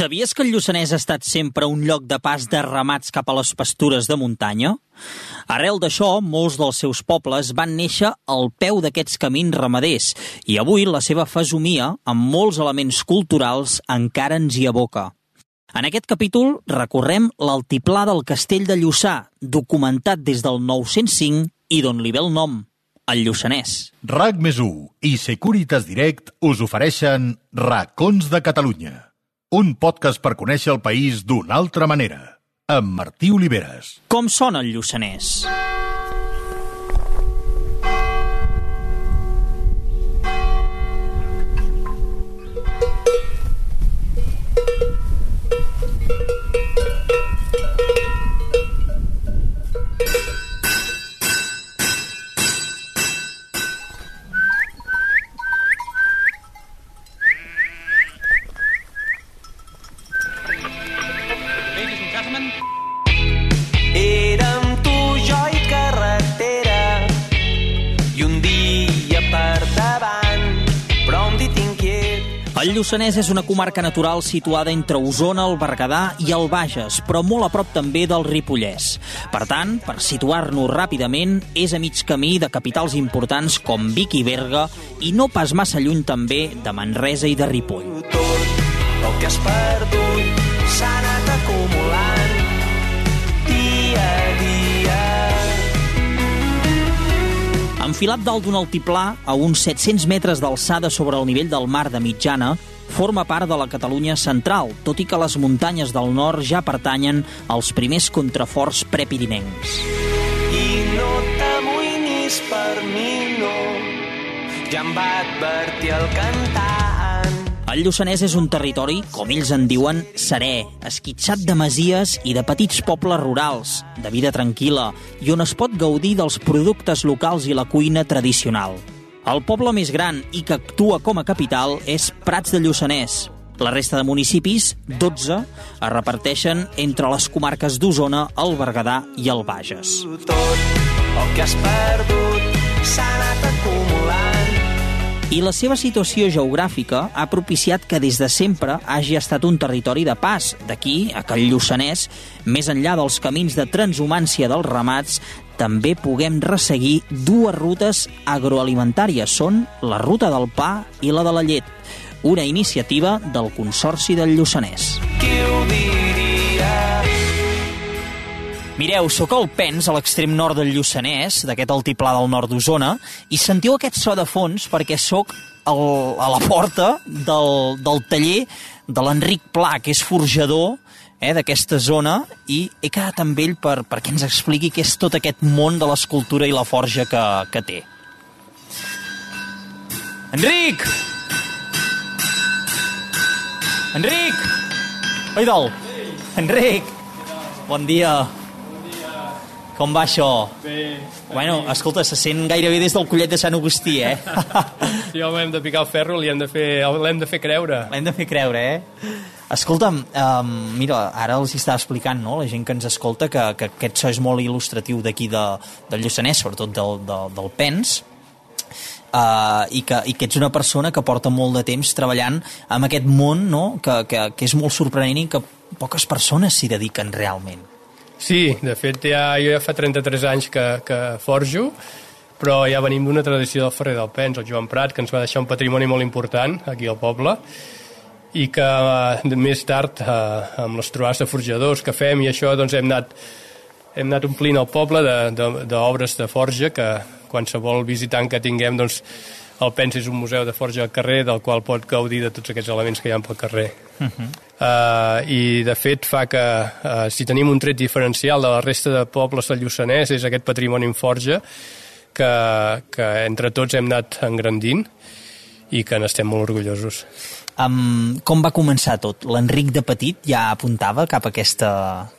Sabies que el Lluçanès ha estat sempre un lloc de pas de ramats cap a les pastures de muntanya? Arrel d'això, molts dels seus pobles van néixer al peu d'aquests camins ramaders i avui la seva fesomia, amb molts elements culturals, encara ens hi aboca. En aquest capítol recorrem l'altiplà del castell de Lluçà, documentat des del 905 i d'on li ve el nom, el Lluçanès. RAC més i Securitas Direct us ofereixen Racons de Catalunya un podcast per conèixer el país d'una altra manera, amb Martí Oliveres. Com sona el Lluçanès? Lluçanès és una comarca natural situada entre Osona, el Berguedà i el Bages, però molt a prop també del Ripollès. Per tant, per situar-nos ràpidament, és a mig camí de capitals importants com Vic i Berga i no pas massa lluny també de Manresa i de Ripoll. Tot el que has perdut s'ha anat acumulant Enfilat dalt d'un altiplà, a uns 700 metres d'alçada sobre el nivell del mar de mitjana, forma part de la Catalunya central, tot i que les muntanyes del nord ja pertanyen als primers contraforts prepirinencs. I no t'amoïnis per mi, no, ja em va advertir el cantant. El Lluçanès és un territori, com ells en diuen, serè, esquitxat de masies i de petits pobles rurals, de vida tranquil·la, i on es pot gaudir dels productes locals i la cuina tradicional. El poble més gran i que actua com a capital és Prats de Lluçanès. La resta de municipis, 12, es reparteixen entre les comarques d'Osona, el Berguedà i el Bages. Tot el que has perdut s'ha anat acumulant i la seva situació geogràfica ha propiciat que des de sempre hagi estat un territori de pas. D'aquí a el Lluçanès, més enllà dels camins de transhumància dels ramats, també puguem resseguir dues rutes agroalimentàries. Són la ruta del pa i la de la llet, una iniciativa del Consorci del Lluçanès. Qui ho diria? Mireu, sóc al Pens, a l'extrem nord del Lluçanès, d'aquest altiplà del nord d'Osona, i sentiu aquest so de fons perquè sóc a la porta del, del taller de l'Enric Pla, que és forjador eh, d'aquesta zona, i he quedat amb ell per, perquè ens expliqui què és tot aquest món de l'escultura i la forja que, que té. Enric! Enric! Oi, dol! Enric! Bon dia! Com va això? Bé. Bueno, escolta, se sent gairebé des del collet de Sant Agustí, eh? sí, home, hem de picar el ferro, l'hem de, fer, l'hem de fer creure. L'hem de fer creure, eh? Escolta'm, um, mira, ara els estava explicant, no?, la gent que ens escolta, que, que aquest so és molt il·lustratiu d'aquí de, del Lluçanès, sobretot del, del, del Pens, uh, i, que, i que ets una persona que porta molt de temps treballant amb aquest món, no?, que, que, que és molt sorprenent i que poques persones s'hi dediquen realment. Sí, de fet ja, jo ja fa 33 anys que, que forjo, però ja venim d'una tradició del Ferrer del Pens, el Joan Prat, que ens va deixar un patrimoni molt important aquí al poble, i que eh, més tard, eh, amb les trobades de forjadors que fem i això, doncs hem anat, hem anat omplint el poble d'obres de, de, de forja que qualsevol visitant que tinguem doncs, el Pens és un museu de forja al carrer del qual pot gaudir de tots aquests elements que hi ha pel carrer. Uh -huh. Uh, I, de fet, fa que uh, si tenim un tret diferencial de la resta de pobles del Lluçanès és aquest patrimoni en forja que, que entre tots hem anat engrandint i que n'estem molt orgullosos. Um, com va començar tot? L'Enric de petit ja apuntava cap a aquesta,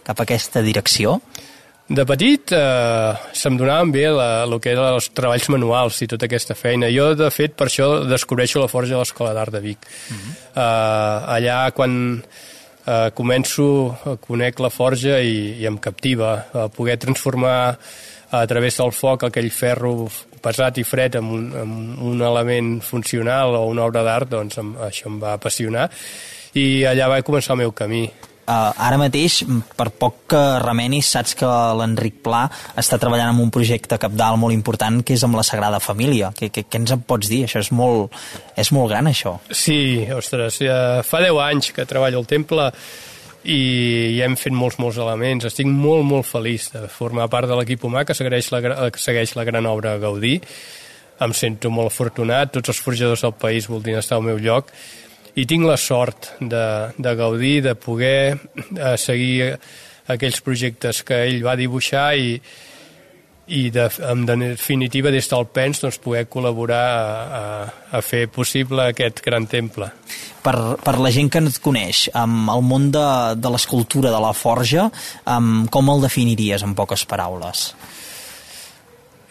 cap a aquesta direcció? De petit eh, se'm donaven bé la, el que eren els treballs manuals i tota aquesta feina. Jo, de fet, per això descobreixo la Forja de l'Escola d'Art de Vic. Uh -huh. eh, allà, quan eh, començo, a conec la forja i, i em captiva. a poder transformar a través del foc aquell ferro pesat i fred en un, en un element funcional o una obra d'art, doncs em, això em va apassionar i allà va començar el meu camí. Uh, ara mateix, per poc que remenis, saps que l'Enric Pla està treballant en un projecte capdalt molt important que és amb la Sagrada Família. Què, què, què ens en pots dir? Això és molt, és molt gran, això. Sí, ostres, ja fa 10 anys que treballo al temple i ja hem fet molts, molts elements. Estic molt, molt feliç de formar part de l'equip humà que segueix la, que segueix la gran obra Gaudí. Em sento molt afortunat, tots els forjadors del país voldrien estar al meu lloc i tinc la sort de, de gaudir, de poder eh, seguir aquells projectes que ell va dibuixar i, i de, en definitiva des del PENS doncs, poder col·laborar a, a, a fer possible aquest gran temple. Per, per la gent que no et coneix, amb el món de, de l'escultura, de la forja, amb, com el definiries en poques paraules?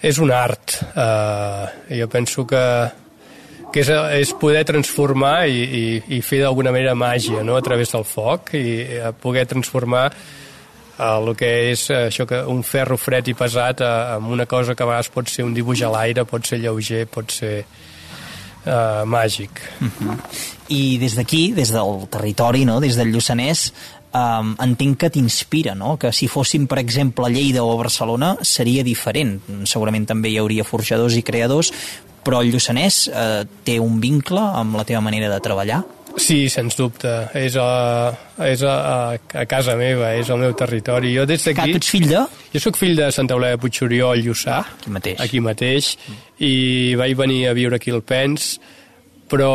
És un art. Uh, jo penso que que és, és poder transformar i, i, i fer d'alguna manera màgia no? a través del foc i a poder transformar el que és això que un ferro fred i pesat amb una cosa que a vegades pot ser un dibuix a l'aire, pot ser lleuger, pot ser uh, màgic. Uh mhm. -huh. I des d'aquí, des del territori, no? des del Lluçanès, um, entenc que t'inspira, no? que si fóssim, per exemple, Lleida o Barcelona seria diferent. Segurament també hi hauria forjadors i creadors, però el Lluçanès eh, té un vincle amb la teva manera de treballar? Sí, sens dubte. És a, és a, a casa meva, és al meu territori. Jo des d'aquí... Tu ets fill de? Jo sóc fill de Santa Eulàlia de Puigxoriol, Lluçà. Aquí mateix. Aquí mateix. Mm. I vaig venir a viure aquí al Pens, però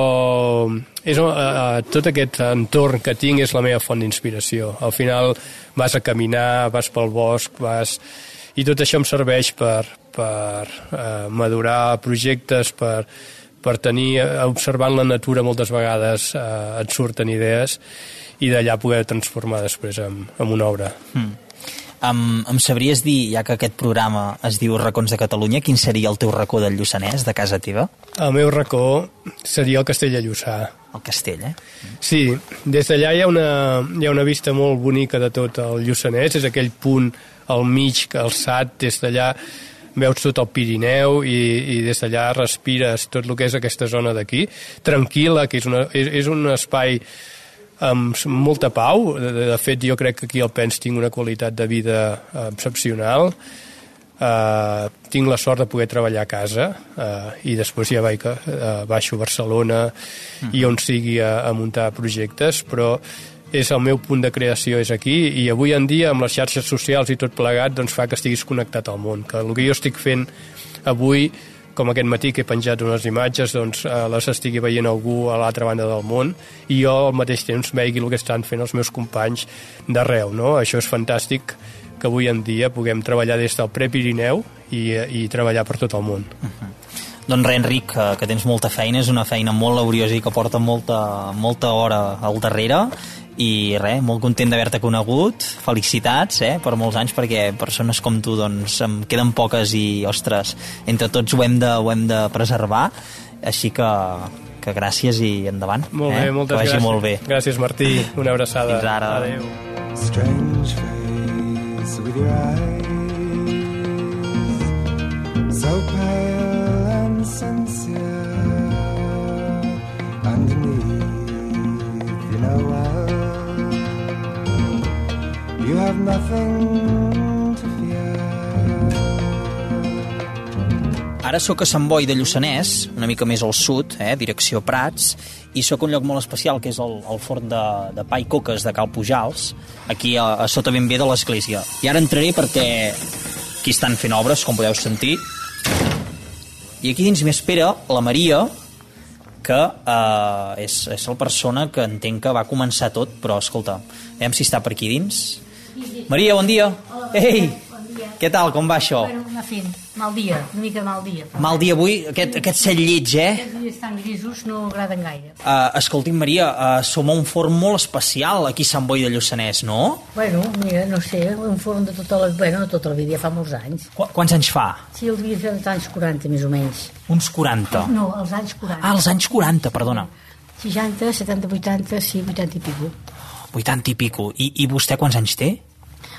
és, a, a, tot aquest entorn que tinc és la meva font d'inspiració. Al final vas a caminar, vas pel bosc, vas... I tot això em serveix per, per eh, madurar projectes, per, per tenir, eh, observant la natura moltes vegades eh, et surten idees i d'allà poder transformar després en, en una obra. Mm. Um, em sabries dir, ja que aquest programa es diu Racons de Catalunya, quin seria el teu racó del Lluçanès, de casa teva? El meu racó seria el Castell de Lluçà. El castell, eh? Sí, des d'allà hi, ha una, hi ha una vista molt bonica de tot el Lluçanès, és aquell punt al mig, alçat, des d'allà veus tot el Pirineu i, i des d'allà respires tot el que és aquesta zona d'aquí, tranquil·la, que és, una, és, és un espai amb molta pau. De, de fet, jo crec que aquí al Pens tinc una qualitat de vida excepcional. Uh, tinc la sort de poder treballar a casa uh, i després ja vaig, uh, baixo a Barcelona mm. i on sigui a, a muntar projectes, però és el meu punt de creació és aquí i avui en dia amb les xarxes socials i tot plegat doncs fa que estiguis connectat al món que el que jo estic fent avui com aquest matí que he penjat unes imatges doncs eh, les estigui veient algú a l'altra banda del món i jo al mateix temps vegi el que estan fent els meus companys d'arreu no? això és fantàstic que avui en dia puguem treballar des del Prepirineu i, i treballar per tot el món uh -huh. Doncs res, Enric, que, que tens molta feina, és una feina molt laboriosa i que porta molta, molta hora al darrere i res, molt content d'haver-te conegut. Felicitats eh, per molts anys perquè persones com tu doncs em queden poques i ostres, entre tots ho hem de, ho hem de preservar. Així que, que gràcies i endavant molt bé, eh? moltes gràcies. molt bé. gràcies Martí, una abraçada. Fins ara. Adéu. Strange face with your eyes have nothing to fear. Ara sóc a Sant Boi de Lluçanès, una mica més al sud, eh, direcció Prats, i sóc un lloc molt especial, que és el, el forn de, de pa i coques de Cal Pujals, aquí a, a sota ben bé de l'església. I ara entraré perquè aquí estan fent obres, com podeu sentir, i aquí dins m'espera la Maria, que eh, és, és la persona que entenc que va començar tot, però escolta, veiem si està per aquí dins. Maria, bon dia. Hola, Ei, bon dia. què tal, com va això? Bueno, anar fent. Mal dia, una mica mal dia. Mal dia avui, aquest, aquest cel lleig, eh? Aquests dies tan grisos no agraden gaire. Uh, escolti'm, Maria, uh, som a un forn molt especial aquí a Sant Boi de Lluçanès, no? Bueno, mira, no sé, un forn de tota la... Bueno, no tota la vida, ja fa molts anys. Qu quants anys fa? Sí, el devia fer als anys 40, més o menys. Uns 40. No, als anys 40. Ah, als anys 40, perdona. 60, 70, 80, sí, 80 i pico. 80 i pico. I, i vostè quants anys té?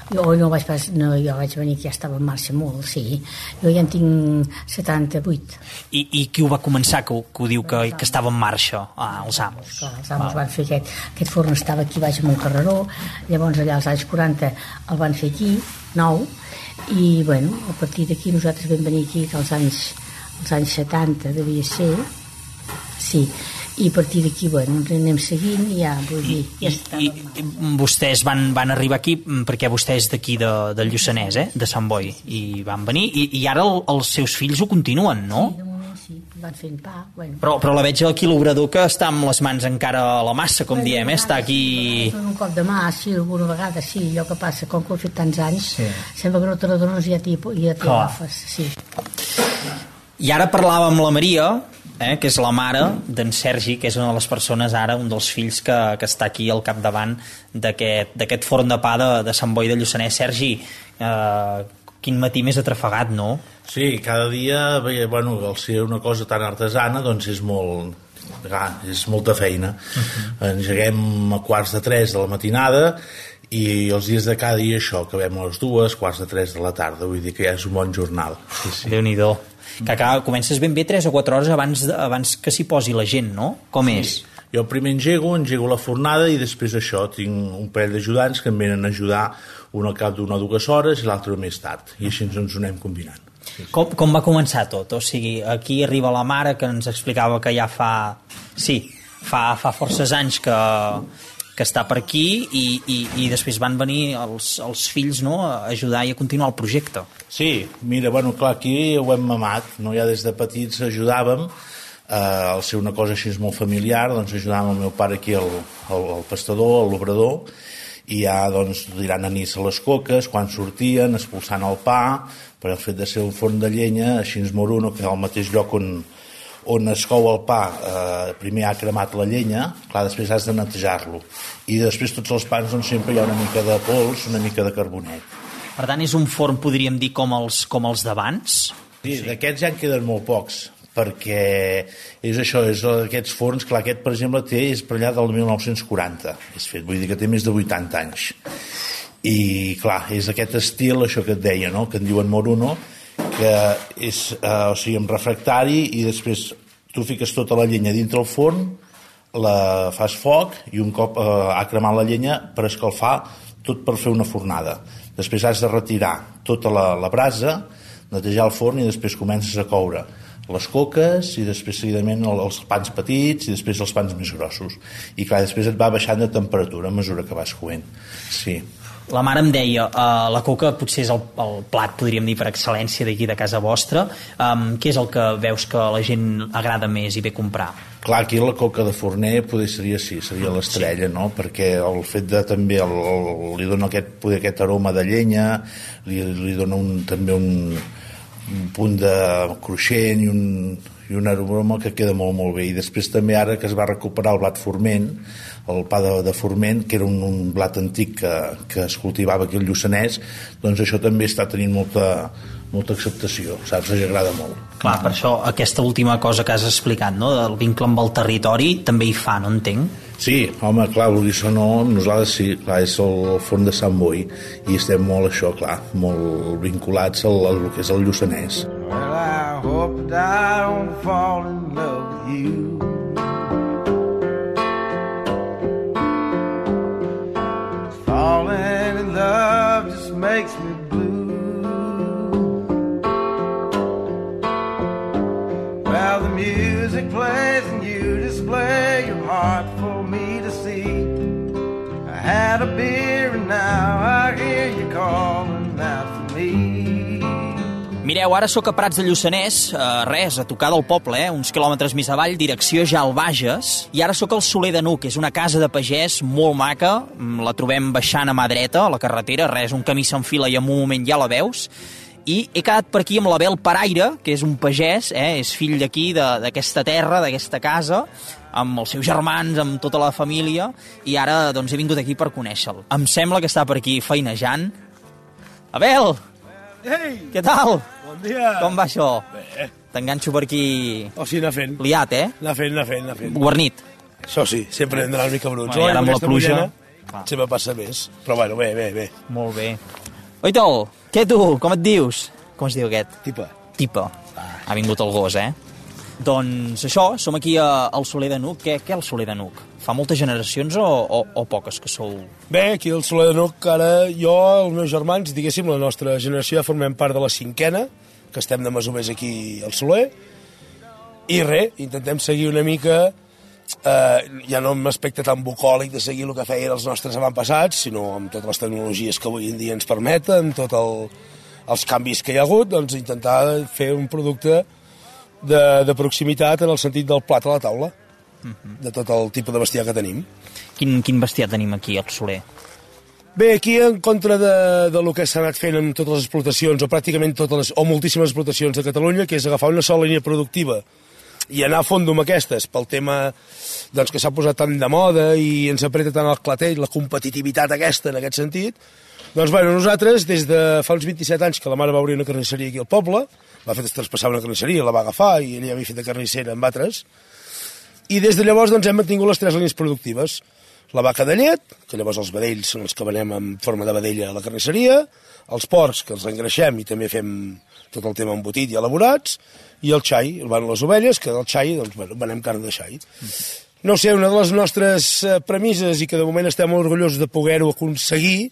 Jo no vaig pas, no, jo vaig venir que ja estava en marxa molt, sí. Jo ja en tinc 78. I, i qui ho va començar, que, ho- que ho diu que, que estava en marxa? Ah, els amos. Clar, els amos van fer aquest, aquest forn estava aquí baix amb un carreró, llavors allà als anys 40 el van fer aquí, nou, i bueno, a partir d'aquí nosaltres vam venir aquí als anys, als anys 70 devia ser, sí, i a partir d'aquí, bueno, ens anem seguint i ja, vull dir, ja I, estava i, i vostès van, van arribar aquí mm, perquè vostè és d'aquí de, del Lluçanès, eh? de Sant Boi, i van venir, i, i ara el, els seus fills ho continuen, no? Moment, sí, van fent pa, bueno. Però, però la veig aquí l'obrador que està amb les mans encara a la massa, com diem, eh? està aquí... Un cop de mà, sí, alguna vegada, sí, allò que passa, com que ho he fet tants anys, sí. sembla que no te n'adones i ja t'hi ja agafes, sí. I ara parlava amb la Maria, eh, que és la mare d'en Sergi, que és una de les persones ara, un dels fills que, que està aquí al capdavant d'aquest forn de pa de, de Sant Boi de Lluçanès. Sergi, eh, quin matí més atrafegat, no? Sí, cada dia, bé, bueno, al ser una cosa tan artesana, doncs és molt, ah, és molta feina. Uh -huh. Engeguem a quarts de tres de la matinada i els dies de cada dia això, acabem a les dues, quarts de tres de la tarda, vull dir que ja és un bon jornal. Sí, sí. Déu-n'hi-do. Que acaba, comences ben bé 3 o 4 hores abans, abans que s'hi posi la gent, no? Com és? Jo primer engego, engego la fornada i després això tinc un parell d'ajudants que em venen a ajudar un al cap d'una o dues hores i l'altre més tard i així ens ho anem combinant. Com, com va començar tot? O sigui, aquí arriba la mare que ens explicava que ja fa... Sí, fa, fa forces anys que, que està per aquí i, i, i després van venir els, els fills no, a ajudar i a continuar el projecte. Sí, mira, bueno, clar, aquí ho hem mamat, no? ja des de petits ajudàvem, eh, al ser una cosa així molt familiar, doncs ajudàvem el meu pare aquí, el, el, el pastador, l'obrador, i ja doncs tirant anís a les coques quan sortien, expulsant el pa per el fet de ser un forn de llenya així ens moruno, que al mateix lloc on, on es cou el pa eh, primer ha cremat la llenya clar, després has de netejar-lo i després tots els pans doncs, sempre hi ha una mica de pols una mica de carbonet Per tant, és un forn, podríem dir, com els, com els d'abans? Sí, d'aquests ja en queden molt pocs, perquè és això, és aquests forns, clar, aquest, per exemple, té, és per allà del 1940, és fet, vull dir que té més de 80 anys. I, clar, és aquest estil, això que et deia, no?, que en diuen Moruno, que és, eh, o sigui, amb refractari i després tu fiques tota la llenya dintre el forn, la fas foc i un cop eh, ha cremat la llenya per escalfar tot per fer una fornada. Després has de retirar tota la, la brasa, netejar el forn i després comences a coure les coques i després seguidament el- els pans petits i després els pans més grossos. I clar, després et va baixant de temperatura a mesura que vas coent. Sí. La mare em deia, uh, la coca potser és el, el plat, podríem dir, per excel·lència d'aquí de casa vostra. Um, què és el que veus que la gent agrada més i ve a comprar? Clar, aquí la coca de forner poder seria sí, seria l'estrella, no? Perquè el fet de també el, el, li dona aquest, poder aquest aroma de llenya, li, li dona un, també un, un punt de cruixent i un, i un aroma que queda molt, molt bé. I després també ara que es va recuperar el blat forment, el pa de, de forment, que era un, un blat antic que, que es cultivava aquí al Lluçanès, doncs això també està tenint molta, molta acceptació, saps? Els agrada molt. Clar, per això aquesta última cosa que has explicat, no? del vincle amb el territori, també hi fa, no entenc? Sí, home, clar, vulguis o no, nosaltres sí, clar, és el forn de Sant Boi i estem molt això, clar, molt vinculats al, al que és el Lluçanès. Well, I hope that I don't fall in love with you. Makes me blue. While the music plays and you display your heart for me to see. I had a beer and now I hear you me. Mireu, ara sóc a Prats de Lluçanès, eh, res, a tocar del poble, eh, uns quilòmetres més avall, direcció ja al Bages, i ara sóc al Soler de Nuc, és una casa de pagès molt maca, mm, la trobem baixant a mà dreta, a la carretera, res, un camí s'enfila i en un moment ja la veus, i he quedat per aquí amb l'Abel Paraire, que és un pagès, eh, és fill d'aquí, d'aquesta terra, d'aquesta casa, amb els seus germans, amb tota la família, i ara doncs, he vingut aquí per conèixer-lo. Em sembla que està per aquí feinejant. Abel! Ei, Què tal? Bon dia. Com va això? Bé. T'enganxo per aquí O sigui, anar fent, liat, eh? anar fent, anar fent, anar fent. Guarnit. Això sí, sempre hem d'anar una mica bruts. Bueno, i ara amb la pluja. mullena. Sempre passa més. Però bueno, bé, bé, bé. Molt bé. Oito, què tu? Com et dius? Com es diu aquest? Tipa. Tipa. Ha vingut el gos, eh? Doncs això, som aquí a, al Soler de Nuc. Què, què el Soler de Nuc? Fa moltes generacions o, o, o poques que sou? Bé, aquí al Soler de Nuc, ara jo, els meus germans, diguéssim, la nostra generació ja formem part de la cinquena, que estem de mesomers aquí al Soler, i res, intentem seguir una mica, eh, ja no amb aspecte tan bucòlic de seguir el que feien els nostres avantpassats, sinó amb totes les tecnologies que avui en dia ens permeten, tot el, els canvis que hi ha hagut, doncs intentar fer un producte de, de proximitat en el sentit del plat a la taula, de tot el tipus de bestiar que tenim. Quin, quin bestiar tenim aquí al Soler? Bé, aquí en contra de, de lo que s'ha anat fent amb totes les explotacions, o pràcticament totes les, o moltíssimes explotacions de Catalunya, que és agafar una sola línia productiva i anar a fondo amb aquestes pel tema doncs, que s'ha posat tant de moda i ens apreta tant el clatell, la competitivitat aquesta en aquest sentit, doncs bueno, nosaltres des de fa uns 27 anys que la mare va obrir una carnisseria aquí al poble, va fer traspassar una carnisseria, la va agafar i ella havia fet de carnissera amb altres, i des de llavors doncs, hem mantingut les tres línies productives. La vaca de llet, que llavors els vedells són els que venem en forma de vedella a la carnisseria, els porcs, que els engreixem i també fem tot el tema embotit i elaborats, i el xai, van les ovelles, que del xai, doncs, bueno, venem carn de xai. No sé, una de les nostres eh, premisses i que de moment estem orgullosos de poder-ho aconseguir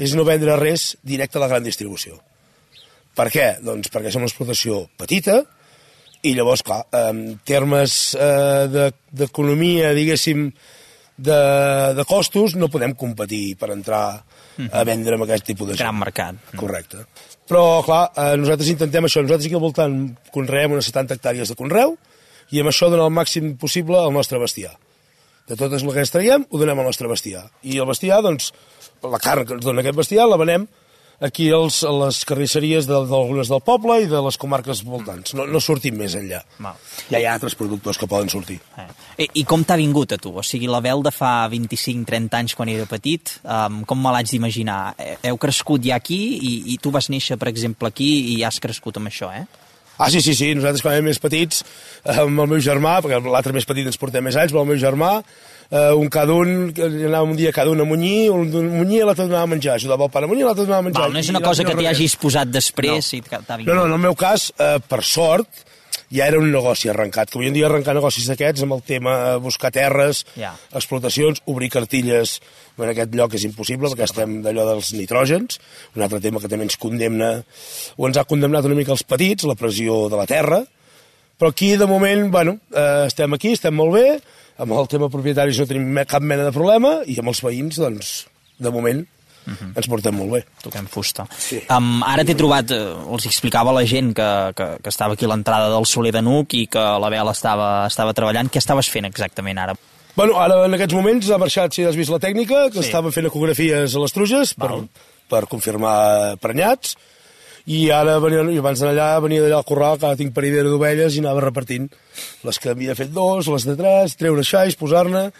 és no vendre res directe a la gran distribució. Per què? Doncs perquè som una explotació petita, i llavors, clar, en termes eh, de- d'economia, diguéssim, de, de costos, no podem competir per entrar a vendre amb aquest tipus de gent. Gran mercat. Correcte. Però, clar, eh, nosaltres intentem això. Nosaltres aquí al voltant conreem unes 70 hectàrees de conreu i amb això donar el màxim possible al nostre bestiar. De totes el que ens traiem, ho donem al nostre bestiar. I el bestiar, doncs, la carn que ens dona aquest bestiar la venem aquí als, a les carnisseries de- d'algunes del poble i de les comarques voltants. No, no sortim més enllà. Val. Ja hi ha altres productors que poden sortir. Eh. I, I com t'ha vingut a tu? O sigui, la de fa 25-30 anys quan era petit, um, com me l'haig d'imaginar? Eh, Heu crescut ja aquí i, i tu vas néixer, per exemple, aquí i has crescut amb això, eh? Ah, sí, sí, sí, nosaltres quan érem més petits, eh, amb el meu germà, perquè l'altre més petit ens portem més anys, però el meu germà, eh, un cada un, anàvem un dia cada un a munyir, un a munyir i l'altre donava a menjar, ajudava el pare a munyir i l'altre donava a menjar. Val, no és I una cosa que t'hi hagis posat després i que t'ha vingut. No, no, en el meu cas, eh, per sort, ja era un negoci arrencat, que en dia arrencar negocis d'aquests amb el tema eh, buscar terres, Ja. explotacions, obrir cartilles en aquest lloc és impossible perquè estem d'allò dels nitrògens, un altre tema que també ens condemna, o ens ha condemnat una mica els petits, la pressió de la terra, però aquí de moment, bueno, eh, estem aquí, estem molt bé, amb el tema propietaris no tenim cap mena de problema i amb els veïns, doncs, de moment, ens portem molt bé. Toquem fusta. Sí. Um, ara t'he trobat, eh, els explicava la gent que, que, que estava aquí a l'entrada del Soler de Nuc i que la Bel estava, estava treballant. Què estaves fent exactament ara? Bueno, ara en aquests moments ha marxat, si has vist la tècnica, que Sí. estava fent ecografies a les truges per, per confirmar prenyats, i ara, venia, i abans d'anar allà, venia d'allà al corral, que ara tinc paridera d'ovelles, i anava repartint les que havia fet dos, les de tres, treure xais, posar-ne...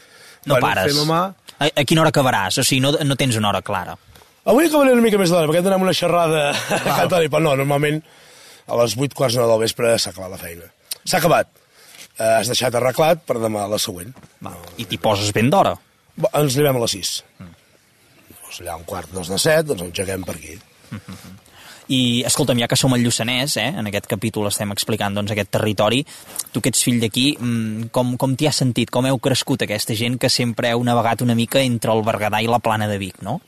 No pares. Fem a mà. A, a quina hora acabaràs? O sigui, no, no tens una hora clara. Avui acabaré una mica més d'hora, perquè hem d'anar amb una xerrada a Cantoni, però no, normalment a les 8 quarts de 9 del vespre s'ha acabat la feina. S'ha acabat. Eh, has deixat arreglat per demà la següent. Va. I t'hi poses ben d'hora. Ens llevem a les 6. Mm. Doncs allà un quart, dos de set, doncs engeguem per aquí. I, escolta'm, ja que som al Lluçanès, eh, en aquest capítol estem explicant doncs, aquest territori, tu que ets fill d'aquí, mm, com, com t'hi has sentit? Com heu crescut aquesta gent que sempre heu navegat una mica entre el Berguedà i la Plana de Vic, no?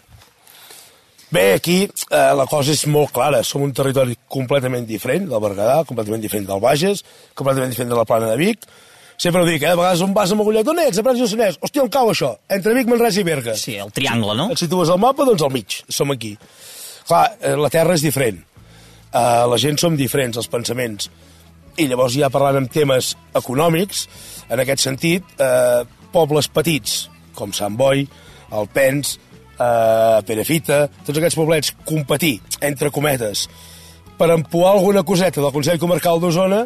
Bé, aquí eh, la cosa és molt clara. Som un territori completament diferent del Berguedà, completament diferent del Bages, completament diferent de la Plana de Vic. Sempre ho dic, eh? a vegades on vas a Magullet, on ets? A Prats Lluçanès. Hòstia, on cau això? Entre Vic, Manresa i Berga. Sí, el triangle, no? Et situes al mapa, doncs al mig, som aquí. Clar, eh, la terra és diferent. Uh, la gent som diferents, els pensaments. I llavors ja parlant en temes econòmics, en aquest sentit, eh, pobles petits, com Sant Boi, Alpens, eh, Perefita, tots aquests poblets, competir, entre cometes, per empuar alguna coseta del Consell Comarcal d'Osona,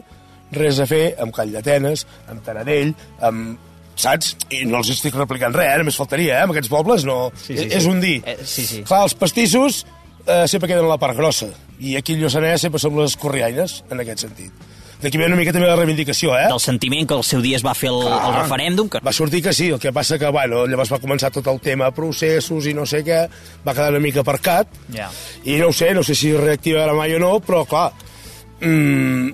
res a fer amb Call d'Atenes, amb Taradell, amb saps? I no els estic replicant res, eh? només faltaria, eh? Amb aquests pobles no... Sí, sí, és sí. un dir. Eh, sí, sí. Clar, els pastissos eh, sempre queden a la part grossa, i aquí al Lluçanès sempre som les corriaines, en aquest sentit. D'aquí ve una mica també la reivindicació, eh? Del sentiment que al seu dia es va fer el, el referèndum, que Va sortir que sí, el que passa que, bueno, llavors va començar tot el tema processos i no sé què, va quedar una mica aparcat, Ja. i no ho sé, no sé si reactivarà mai o no, però clar, mm,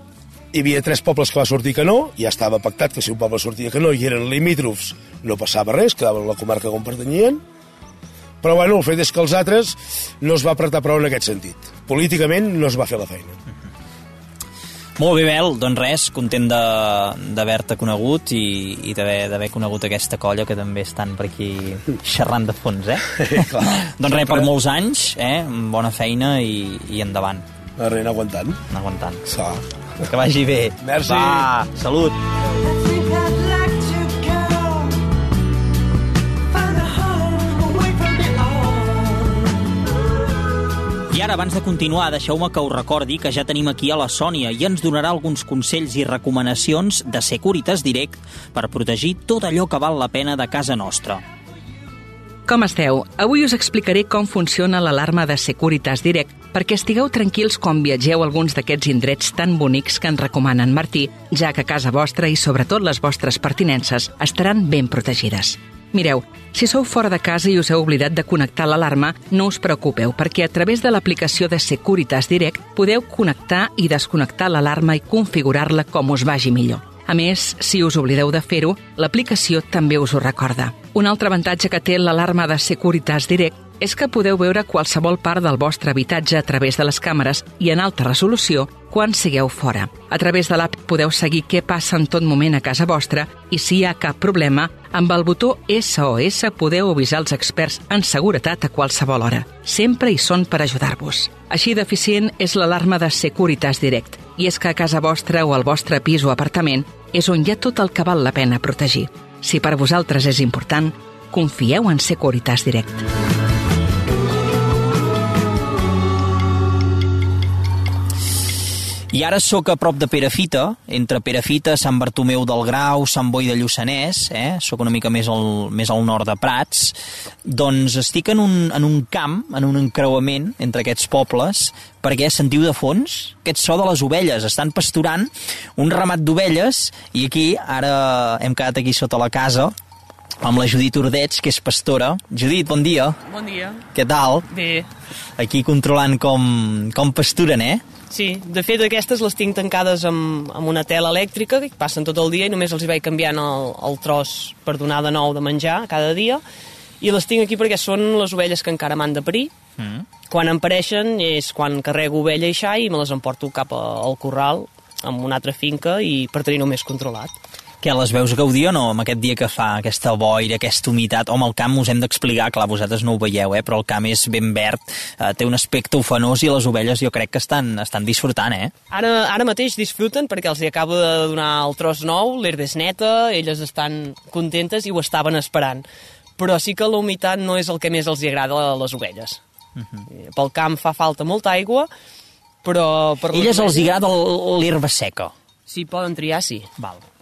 hi havia tres pobles que va sortir que no, ja estava pactat que si un poble sortia que no i eren limítrofs, no passava res, quedaven a la comarca on pertanyien, però bueno, el fet és que els altres no es va apretar prou en aquest sentit. Políticament no es va fer la feina. Molt bé, Bel, doncs res, content de- d'haver-te conegut i, i d'haver conegut aquesta colla que també estan per aquí xerrant de fons, eh? Clar. doncs res, per molts anys, eh? Bona feina i, i endavant, Arrent aguantant. aguantant. Sa. Que vagi bé. Merci. Va, salut. Abans de continuar, deixeu-me que us recordi que ja tenim aquí a la Sònia i ens donarà alguns consells i recomanacions de Securitas Direct per protegir tot allò que val la pena de casa nostra. Com esteu? Avui us explicaré com funciona l'alarma de Securitas Direct perquè estigueu tranquils quan viatgeu a alguns d'aquests indrets tan bonics que ens recomanen Martí, ja que casa vostra i sobretot les vostres pertinences estaran ben protegides. Mireu, si sou fora de casa i us heu oblidat de connectar l'alarma, no us preocupeu, perquè a través de l'aplicació de Securitas Direct podeu connectar i desconnectar l'alarma i configurar-la com us vagi millor. A més, si us oblideu de fer-ho, l'aplicació també us ho recorda. Un altre avantatge que té l'alarma de Securitas Direct és que podeu veure qualsevol part del vostre habitatge a través de les càmeres i en alta resolució quan sigueu fora. A través de l'app podeu seguir què passa en tot moment a casa vostra i si hi ha cap problema, amb el botó SOS podeu avisar els experts en seguretat a qualsevol hora. Sempre hi són per ajudar-vos. Així d'eficient és l'alarma de Securitas Direct i és que a casa vostra o al vostre pis o apartament és on hi ha tot el que val la pena protegir. Si per vosaltres és important, confieu en Securitas Direct. I ara sóc a prop de Perafita, entre Perafita, Sant Bartomeu del Grau, Sant Boi de Lluçanès, eh? sóc una mica més al, més al nord de Prats, doncs estic en un, en un camp, en un encreuament entre aquests pobles, perquè sentiu de fons aquest so de les ovelles, estan pasturant un ramat d'ovelles, i aquí ara hem quedat aquí sota la casa, amb la Judit Ordeig, que és pastora. Judit, bon dia. Bon dia. Què tal? Bé, Aquí controlant com, com pasturen, eh? Sí. De fet, aquestes les tinc tancades amb, amb una tela elèctrica, que passen tot el dia i només els hi vaig canviant el, el tros per donar de nou de menjar cada dia. I les tinc aquí perquè són les ovelles que encara m'han de parir. Mm. Quan em pareixen és quan carrego ovella i xai i me les emporto cap a- al corral amb una altra finca i per tenir-ho més controlat. Què, les veus gaudir o no amb aquest dia que fa, aquesta boira, aquesta humitat? Home, el camp us hem d'explicar, clar, vosaltres no ho veieu, eh? però el camp és ben verd, eh, té un aspecte ufanós i les ovelles jo crec que estan, estan disfrutant, eh? Ara, ara mateix disfruten perquè els hi acabo de donar el tros nou, l'herba és neta, elles estan contentes i ho estaven esperant. Però sí que la humitat no és el que més els hi agrada a les ovelles. Uh -huh. Pel camp fa falta molta aigua, però... Per les Elles els ovelles- agrada l'herba seca. Sí, poden triar, sí. Val.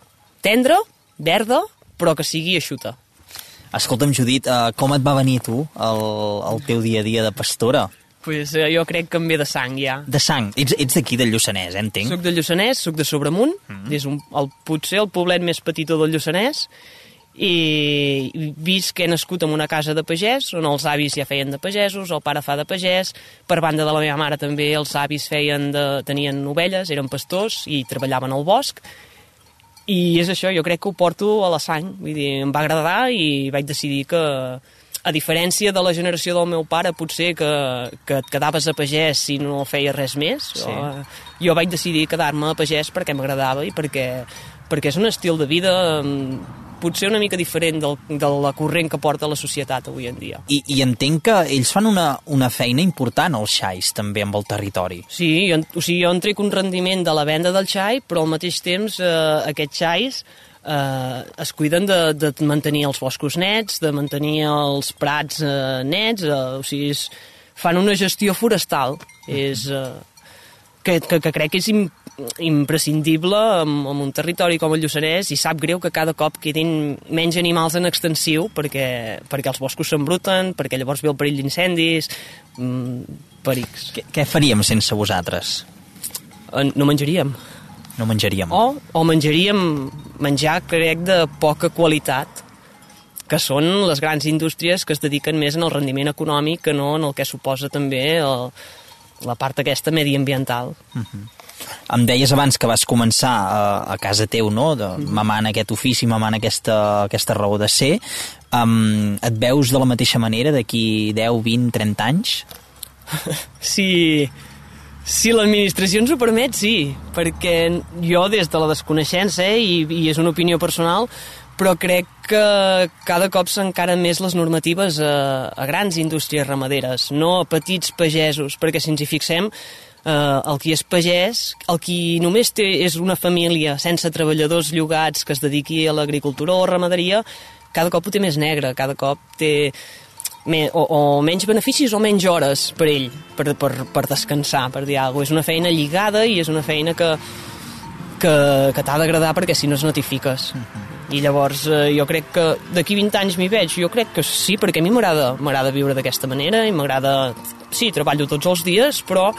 Tendra, verda, però que sigui eixuta. Escolta'm, Judit, eh, com et va venir tu el, el teu dia a dia de pastora? Pues, eh, jo crec que em ve de sang, ja. De sang. Ets, ets d'aquí, del Lluçanès, eh, entenc? Soc de Lluçanès, soc de Sobremunt, mm -hmm. és un, el, potser el poblet més petitó del Lluçanès, i vist que he nascut en una casa de pagès, on els avis ja feien de pagesos, el pare fa de pagès, per banda de la meva mare també els avis feien de, tenien ovelles, eren pastors i treballaven al bosc, i és això, jo crec que ho porto a la sang, vull dir, em va agradar i vaig decidir que, a diferència de la generació del meu pare, potser que, que et quedaves a pagès si no feies res més, Sí. jo, jo vaig decidir quedar-me a pagès perquè m'agradava i perquè, perquè és un estil de vida mm, potser una mica diferent del, de la corrent que porta la societat avui en dia. I, I entenc que ells fan una, una feina important, els xais, també, amb el territori. Sí, jo, o sigui, jo en trec un rendiment de la venda del xai, però al mateix temps eh, aquests xais eh, es cuiden de, de mantenir els boscos nets, de mantenir els prats eh, nets, eh, o sigui, és, fan una gestió forestal. És, eh, que, que, que crec que és im, imprescindible en, en un territori com el Lluçanès i sap greu que cada cop quedin menys animals en extensiu perquè, perquè els boscos s'embruten, perquè llavors ve el perill d'incendis, mm, perics. Què, què faríem sense vosaltres? Eh, No menjaríem. No menjaríem. O, o menjaríem menjar, crec, de poca qualitat, que són les grans indústries que es dediquen més en el rendiment econòmic que no en el que suposa també el, la part aquesta mediambiental. Em deies abans que vas començar a, a casa teu, no?, de mamant aquest ofici, mamant aquesta, aquesta raó de ser. Um, et veus de la mateixa manera d'aquí 10, 20, 30 anys? Si, si l'administració ens ho permet, sí, perquè jo des de la desconeixença, eh, i, i és una opinió personal, però crec que cada cop s'encara més les normatives a, a grans indústries ramaderes, no a petits pagesos, perquè si ens hi fixem, eh, el qui és pagès, el qui només té, és una família sense treballadors llogats que es dediqui a l'agricultura o ramaderia, cada cop ho té més negre, cada cop té me, o, o menys beneficis o menys hores per ell, per, per, per descansar, per dir alguna cosa. És una feina lligada i és una feina que, que, que t'ha d'agradar perquè si no es notifiques. I llavors eh, jo crec que d'aquí 20 anys m'hi veig, jo crec que sí, perquè a mi m'agrada m'agrada viure d'aquesta manera i m'agrada... Sí, treballo tots els dies, però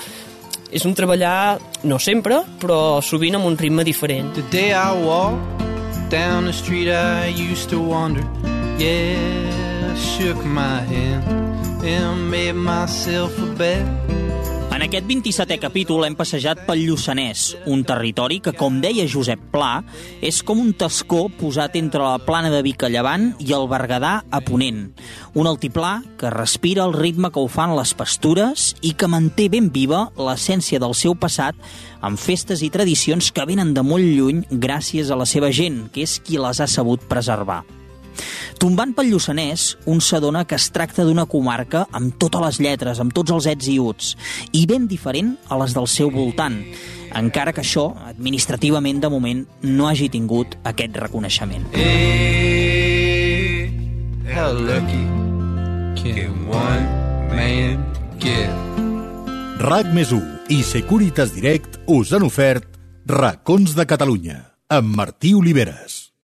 és un treballar, no sempre, però sovint amb un ritme diferent. The day I walked down the street I used to wander. Yeah, I shook my hand and made myself a bet. En aquest 27è capítol hem passejat pel Lluçanès, un territori que, com deia Josep Pla, és com un tascó posat entre la plana de Vic a llevant i el Berguedà a ponent. Un altiplà que respira el ritme que ho fan les pastures i que manté ben viva l'essència del seu passat amb festes i tradicions que venen de molt lluny gràcies a la seva gent, que és qui les ha sabut preservar. Tombant pel Lluçanès, un s'adona que es tracta d'una comarca amb totes les lletres, amb tots els ets i uts, i ben diferent a les del seu voltant, encara que això, administrativament, de moment, no hagi tingut aquest reconeixement. Hey, how lucky can one man get? RAC més 1 i Securitas Direct us han ofert Racons de Catalunya amb Martí Oliveres.